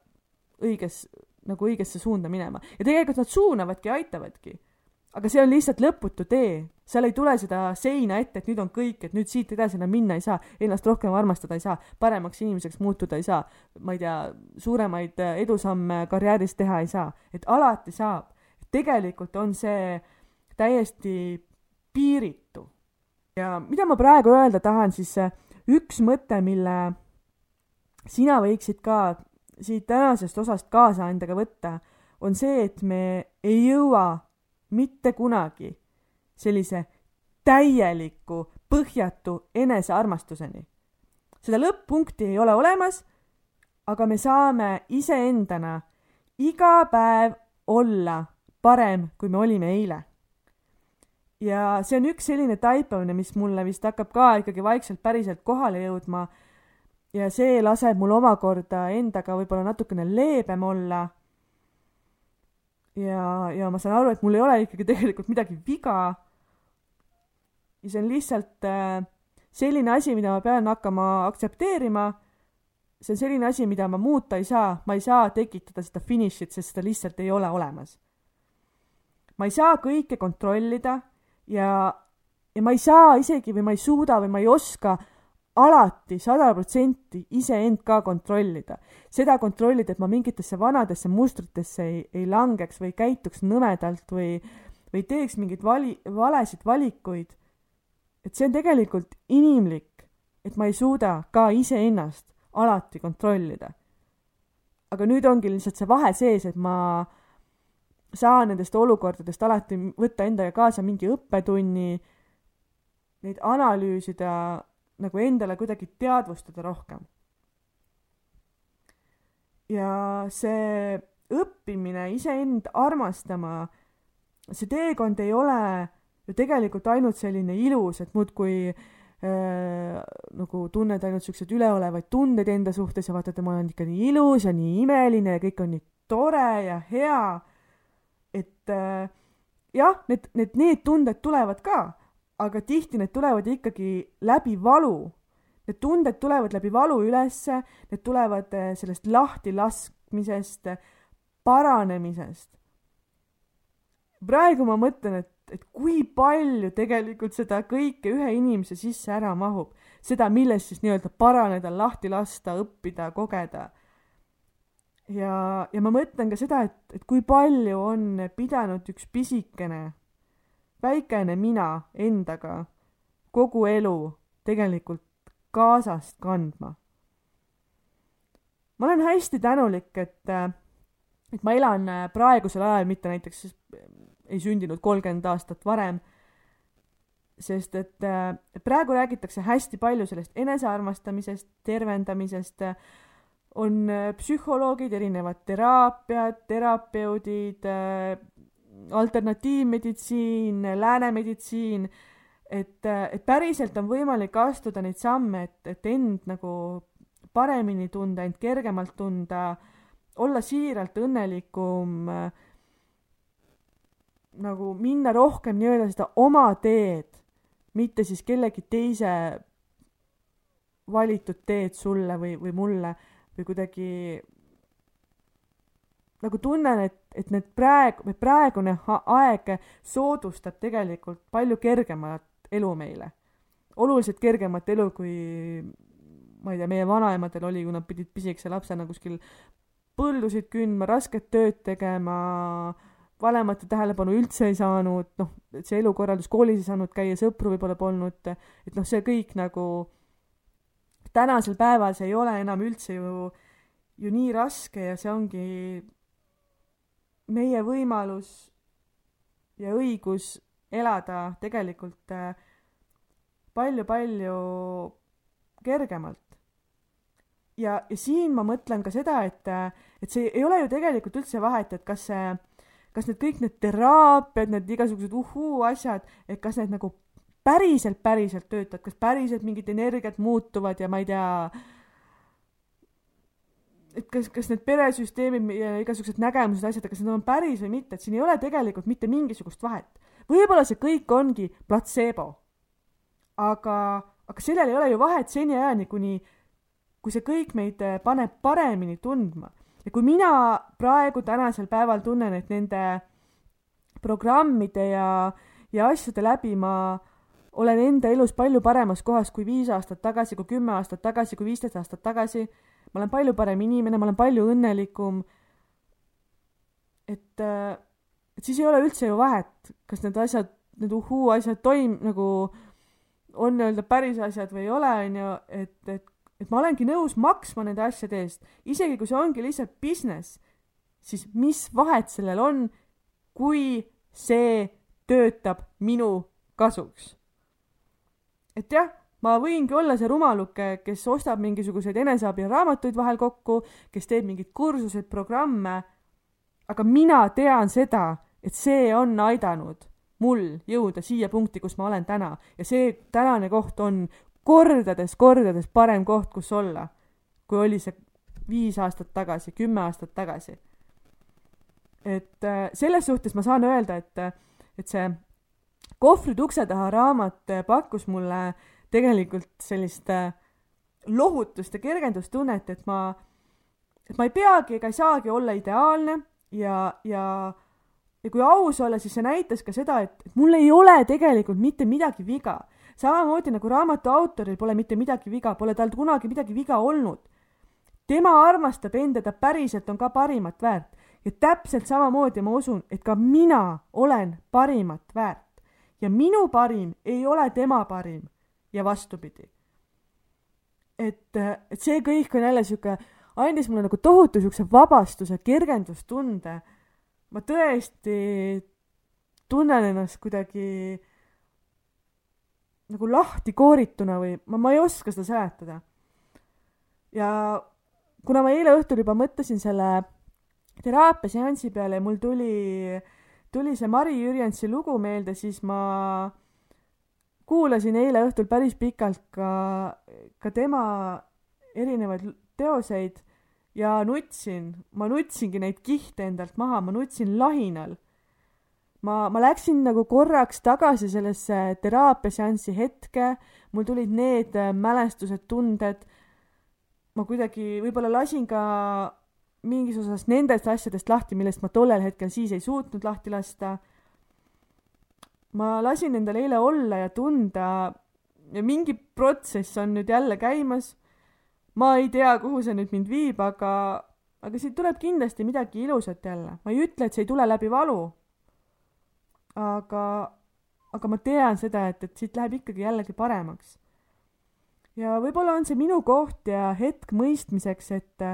õiges nagu õigesse suunda minema. ja tegelikult nad suunavadki ja aitavadki. aga see on lihtsalt lõputu tee. seal ei tule seda seina ette, et nüüd on kõik, et nüüd siit edasi enam minna ei saa, ennast rohkem armastada ei saa, paremaks inimeseks muutuda ei saa, ma ei tea, suuremaid edusamme karjääris teha ei saa, et alati saab. tegelikult on see täiesti piiritu. ja mida ma praegu öelda tahan, siis üks mõte, mille sina võiksid ka siit tänasest osast kaasa endaga võtta, on see, et me ei jõua mitte kunagi sellise täieliku, põhjatu enesearmastuseni. seda lõpp-punkti ei ole olemas, aga me saame iseendana iga päev olla parem, kui me olime eile. ja see on üks selline taipamine, mis mulle vist hakkab ka ikkagi vaikselt päriselt kohale jõudma ja see laseb mul omakorda endaga võib-olla natukene leebem olla. ja, ja ma saan aru, et mul ei ole ikkagi tegelikult midagi viga. ja see on lihtsalt äh, selline asi, mida ma pean hakkama aktsepteerima. see on selline asi, mida ma muuta ei saa, ma ei saa tekitada seda finišit, sest seda lihtsalt ei ole olemas. ma ei saa kõike kontrollida ja, ja ma ei saa isegi või ma ei suuda või ma ei oska alati sada protsenti iseend ka kontrollida. seda kontrollida, et ma mingitesse vanadesse mustritesse ei, ei langeks või käituks nõmedalt või, või teeks mingeid vali, valesid valikuid. et see on tegelikult inimlik, et ma ei suuda ka iseennast alati kontrollida. aga nüüd ongi lihtsalt see vahe sees, et ma saan nendest olukordadest alati võtta endaga kaasa mingi õppetunni, neid analüüsida nagu endale kuidagi teadvustada rohkem. ja see õppimine, iseend armastama, see teekond ei ole ju tegelikult ainult selline ilus, et muudkui äh, nagu tunned ainult siukseid üleolevaid tundeid enda suhtes ja vaatad, et ma olen ikka nii ilus ja nii imeline ja kõik on nii tore ja hea. et äh, jah, need, need, need tunded tulevad ka aga tihti need tulevad ikkagi läbi valu. Need tunded tulevad läbi valu ülesse, need tulevad eh, sellest lahtilaskmisest, paranemisest. praegu ma mõtlen, et, et kui palju tegelikult seda kõike ühe inimese sisse ära mahub, seda, millest siis nii-öelda paraneda, lahti lasta, õppida, kogeda. ja, ja ma mõtlen ka seda, et, et kui palju on pidanud üks pisikene väikene mina endaga kogu elu tegelikult kaasast kandma. ma olen hästi tänulik, et, et ma elan praegusel ajal, mitte näiteks ei sündinud kolmkümmend aastat varem, sest et praegu räägitakse hästi palju sellest enesearmastamisest, tervendamisest, on psühholoogid, erinevad teraapiad, terapeudid, alternatiivmeditsiin, lääne meditsiin, et, et päriselt on võimalik astuda neid samme, et, et end nagu paremini tunda, end kergemalt tunda, olla siiralt õnnelikum, nagu minna rohkem nii-öelda seda oma teed, mitte siis kellegi teise valitud teed sulle või, või mulle või kuidagi nagu tunnen, et, et need praegu, praegune aeg soodustab tegelikult palju kergemat elu meile. oluliselt kergemat elu, kui ma ei tea, meie vanaemadel oli, kui nad pidid pisikese lapsena kuskil põldusid kündma, rasket tööd tegema, vanemate tähelepanu üldse ei saanud, noh, see elukorraldus koolis ei saanud käia, sõpru võib-olla polnud, et noh, see kõik nagu tänasel päeval see ei ole enam üldse ju, ju nii raske ja see ongi meie võimalus ja õigus elada tegelikult palju-palju äh, kergemalt. ja, ja siin ma mõtlen ka seda, et, äh, et see ei ole ju tegelikult üldse vahet, et kas see, kas need kõik need teraapiad, need igasugused uhuu asjad, et kas need nagu päriselt, päriselt töötavad, kas päriselt mingid energiat muutuvad ja ma ei tea, et kas, kas need peresüsteemid ja igasugused nägemused, asjad, kas need on päris või mitte, et siin ei ole tegelikult mitte mingisugust vahet. võib-olla see kõik ongi platseebo. aga, aga sellel ei ole ju vahet seniajani, kuni, kui see kõik meid eh, paneb paremini tundma. ja kui mina praegu tänasel päeval tunnen, et nende programmide ja, ja asjade läbi ma olen enda elus palju paremas kohas kui viis aastat tagasi, kui kümme aastat tagasi, kui viisteist aastat tagasi ma olen palju parem inimene, ma olen palju õnnelikum. et, äh, et siis ei ole üldse ju vahet, kas need asjad, need uhuu asjad toim-, nagu on nii-öelda päris asjad või ei ole, onju, et, et, et ma olengi nõus maksma nende asjade eest, isegi kui see ongi lihtsalt business, siis mis vahet sellel on, kui see töötab minu kasuks. et jah ma võingi olla see rumaluke, kes ostab mingisuguseid eneseabiraamatuid vahel kokku, kes teeb mingeid kursuseid, programme, aga mina tean seda, et see on aidanud mul jõuda siia punkti, kus ma olen täna ja see tänane koht on kordades, kordades parem koht, kus olla, kui oli see viis aastat tagasi, kümme aastat tagasi. et äh, selles suhtes ma saan öelda, et, et see kohvrid ukse taha raamat pakkus mulle äh, tegelikult sellist äh, lohutust ja kergendustunnet, et ma, et ma ei peagi ega ei saagi olla ideaalne ja, ja, ja kui aus olla, siis see näitas ka seda, et, et mul ei ole tegelikult mitte midagi viga. samamoodi nagu raamatu autoril pole mitte midagi viga, pole tal kunagi midagi viga olnud. tema armastab end ja ta päriselt on ka parimat väärt. ja täpselt samamoodi ma usun, et ka mina olen parimat väärt. ja minu parim ei ole tema parim ja vastupidi. et, et see kõik on jälle sihuke, andis mulle nagu tohutu siukse vabastuse, kergendustunde. ma tõesti tunnen ennast kuidagi nagu lahti koorituna või ma, ma ei oska seda seletada. ja kuna ma eile õhtul juba mõtlesin selle teraapiaseansi peale ja mul tuli, tuli see Mari Jürjensi lugu meelde, siis ma kuulasin eile õhtul päris pikalt ka, ka tema erinevaid teoseid ja nutsin, ma nutsingi neid kihte endalt maha, ma nutsin lahinal. ma, ma läksin nagu korraks tagasi sellesse teraapiaseansi hetke, mul tulid need mälestused, tunded, ma kuidagi võib-olla lasin ka mingis osas nendest asjadest lahti, millest ma tollel hetkel siis ei suutnud lahti lasta ma lasin endal eile olla ja tunda ja mingi protsess on nüüd jälle käimas. ma ei tea, kuhu see nüüd mind viib, aga, aga siit tuleb kindlasti midagi ilusat jälle. ma ei ütle, et see ei tule läbi valu. aga, aga ma tean seda, et, et siit läheb ikkagi jällegi paremaks. ja võib-olla on see minu koht ja hetk mõistmiseks, et,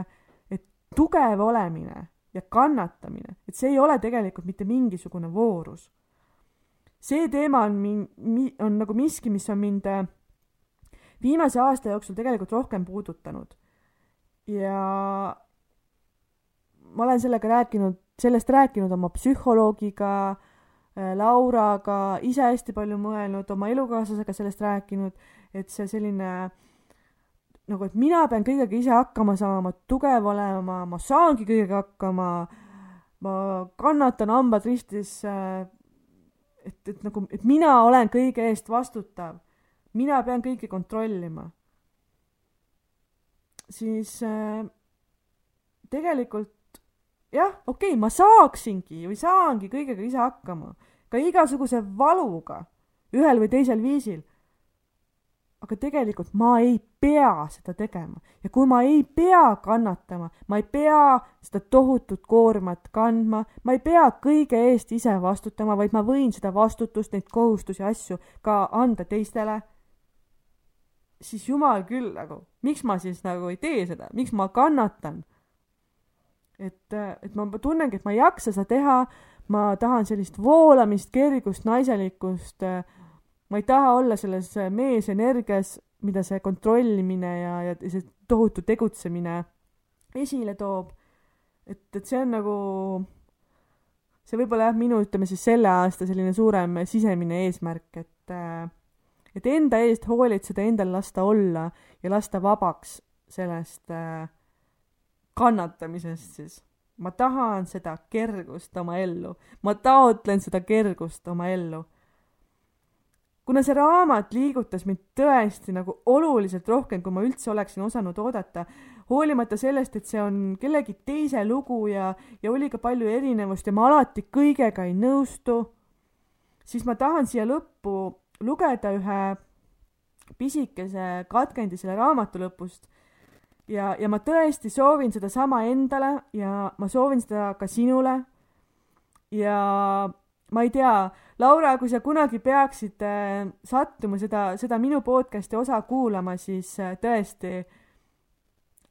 et tugev olemine ja kannatamine, et see ei ole tegelikult mitte mingisugune voorus see teema on min-, mi-, on nagu miski, mis on mind äh, viimase aasta jooksul tegelikult rohkem puudutanud. ja ma olen sellega rääkinud sellest rääkinud oma psühholoogiga äh,, Lauraga, ise hästi palju mõelnud, oma elukaaslasega sellest rääkinud, et see selline nagu, et mina pean kõigega ise hakkama saama, tugev olema, ma saangi kõigega hakkama, ma kannatan hambad ristis äh,, et, et nagu, et mina olen kõige eest vastutav, mina pean kõike kontrollima, siis äh, tegelikult jah, okei okay,, ma saaksingi või saangi kõigega ise hakkama, ka igasuguse valuga ühel või teisel viisil. Aga tegelikult ma ei pea seda tegema. Ja kui ma ei pea kannatama, ma ei pea seda tohutut koormat kandma, ma ei pea kõige eest ise vastutama, vaid ma võin seda vastutust, neid kohustusi, asju ka anda teistele, siis jumal küll nagu, miks ma siis nagu ei tee seda, miks ma kannatan? Et, et ma tunnengi, et ma ei jaksa seda teha, ma tahan sellist voolamist, kergust, naiselikkust, ma ei taha olla selles meesenergias, mida see kontrollimine ja, ja see tohutu tegutsemine esile toob. et, et see on nagu, see võib-olla jah, minu ütleme siis selle aasta selline suurem sisemine eesmärk, et et enda eest hoolitseda, endal lasta olla ja lasta vabaks sellest äh, kannatamisest siis. ma tahan seda kergust oma ellu, ma taotlen seda kergust oma ellu. Kuna see raamat liigutas mind tõesti nagu oluliselt rohkem, kui ma üldse oleksin osanud oodata, hoolimata sellest, et see on kellegi teise lugu ja, ja oli ka palju erinevust ja ma alati kõigega ei nõustu, siis ma tahan siia lõppu lugeda ühe pisikese katkendi selle raamatu lõpust ja, ja ma tõesti soovin sedasama endale ja ma soovin seda ka sinule. ja ma ei tea, Laura, kui sa kunagi peaksid äh, sattuma seda, seda minu podcast'i osa kuulama, siis äh, tõesti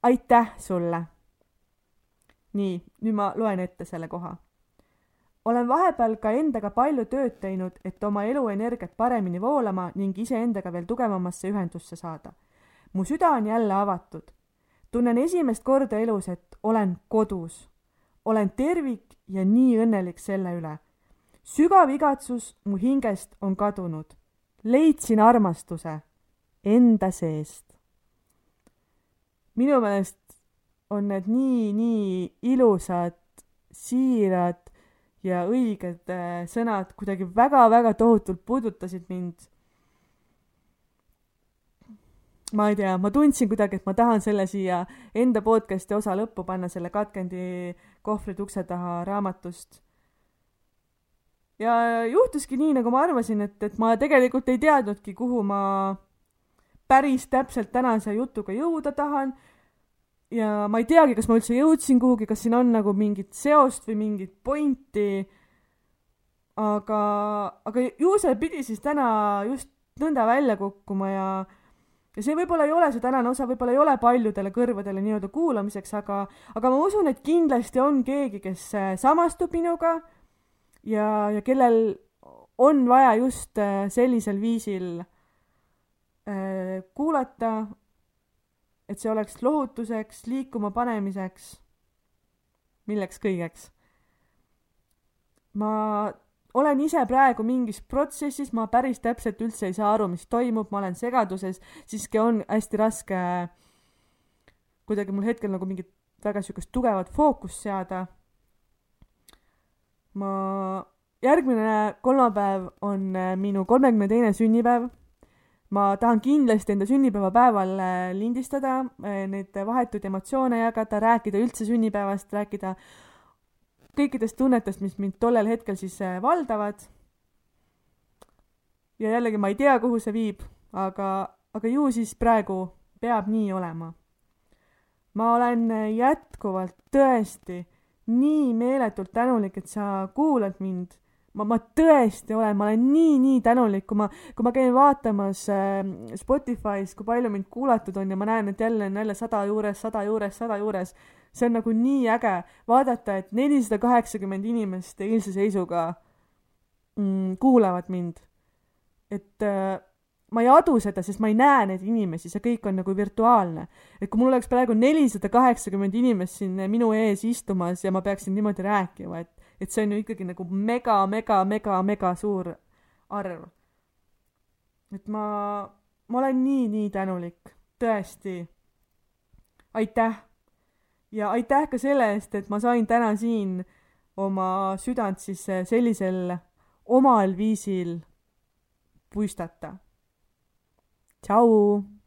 aitäh sulle. nii, nüüd ma loen ette selle koha. olen vahepeal ka endaga palju tööd teinud, et oma eluenergiat paremini voolama ning iseendaga veel tugevamasse ühendusse saada. mu süda on jälle avatud tunnen esimest korda elus, et olen kodus. olen tervik ja nii õnnelik selle üle. Sügav igatsus mu hingest on kadunud. leidsin armastuse enda seest. minu meelest on need nii, nii ilusad, siirad ja õiged äh, sõnad kuidagi väga-väga tohutult puudutasid mind ma ei tea, ma tundsin kuidagi, et ma tahan selle siia enda podcast'i osa lõppu panna, selle katkendi kohvrid ukse taha raamatust. Ja juhtuski nii, nagu ma arvasin, et, et ma tegelikult ei teadnudki, kuhu ma päris täpselt tänase jutuga jõuda tahan. ja ma ei teagi, kas ma üldse jõudsin kuhugi, kas siin on nagu mingit seost või mingit pointi. aga, aga ju see pidi siis täna just nõnda välja kukkuma ja ja see võib-olla ei ole, see tänane osa võib-olla ei ole paljudele kõrvadele nii-öelda kuulamiseks, aga, aga ma usun, et kindlasti on keegi, kes äh, samastub minuga ja, ja kellel on vaja just äh, sellisel viisil äh, kuulata, et see oleks lohutuseks, liikuma panemiseks, milleks kõigeks. ma olen ise praegu mingis protsessis, ma päris täpselt üldse ei saa aru, mis toimub, ma olen segaduses, siiski on hästi raske kuidagi mul hetkel nagu mingit väga niisugust tugevat fookust seada. Ma, järgmine kolmapäev on äh, minu kolmekümne teine sünnipäev. ma tahan kindlasti enda sünnipäevapäeval äh, lindistada, äh, neid vahetuid emotsioone jagada, rääkida üldse sünnipäevast, rääkida kõikidest tunnetest, mis mind tollel hetkel siis valdavad. ja jällegi ma ei tea, kuhu see viib, aga, aga ju siis praegu peab nii olema. ma olen jätkuvalt tõesti nii meeletult tänulik, et sa kuulad mind. ma, ma tõesti olen, ma olen nii, nii tänulik, kui ma, kui ma käin vaatamas äh, Spotify's, kui palju mind kuulatud on ja ma näen, et jälle on jälle sada juures, sada juures, sada juures see on nagu nii äge vaadata, et nelisada kaheksakümmend inimest eilse seisuga mm, kuulavad mind. et äh, ma ei adu seda, sest ma ei näe neid inimesi, see kõik on nagu virtuaalne. et kui mul oleks praegu nelisada kaheksakümmend inimest siin minu ees istumas ja ma peaksin niimoodi rääkima, et, et see on ju ikkagi nagu mega, mega, mega, mega suur arv. et ma, ma olen nii, nii tänulik, tõesti. aitäh. ja aitäh ka selle eest, et ma sain täna siin oma südant siis sellisel omal viisil puistata. Ciao。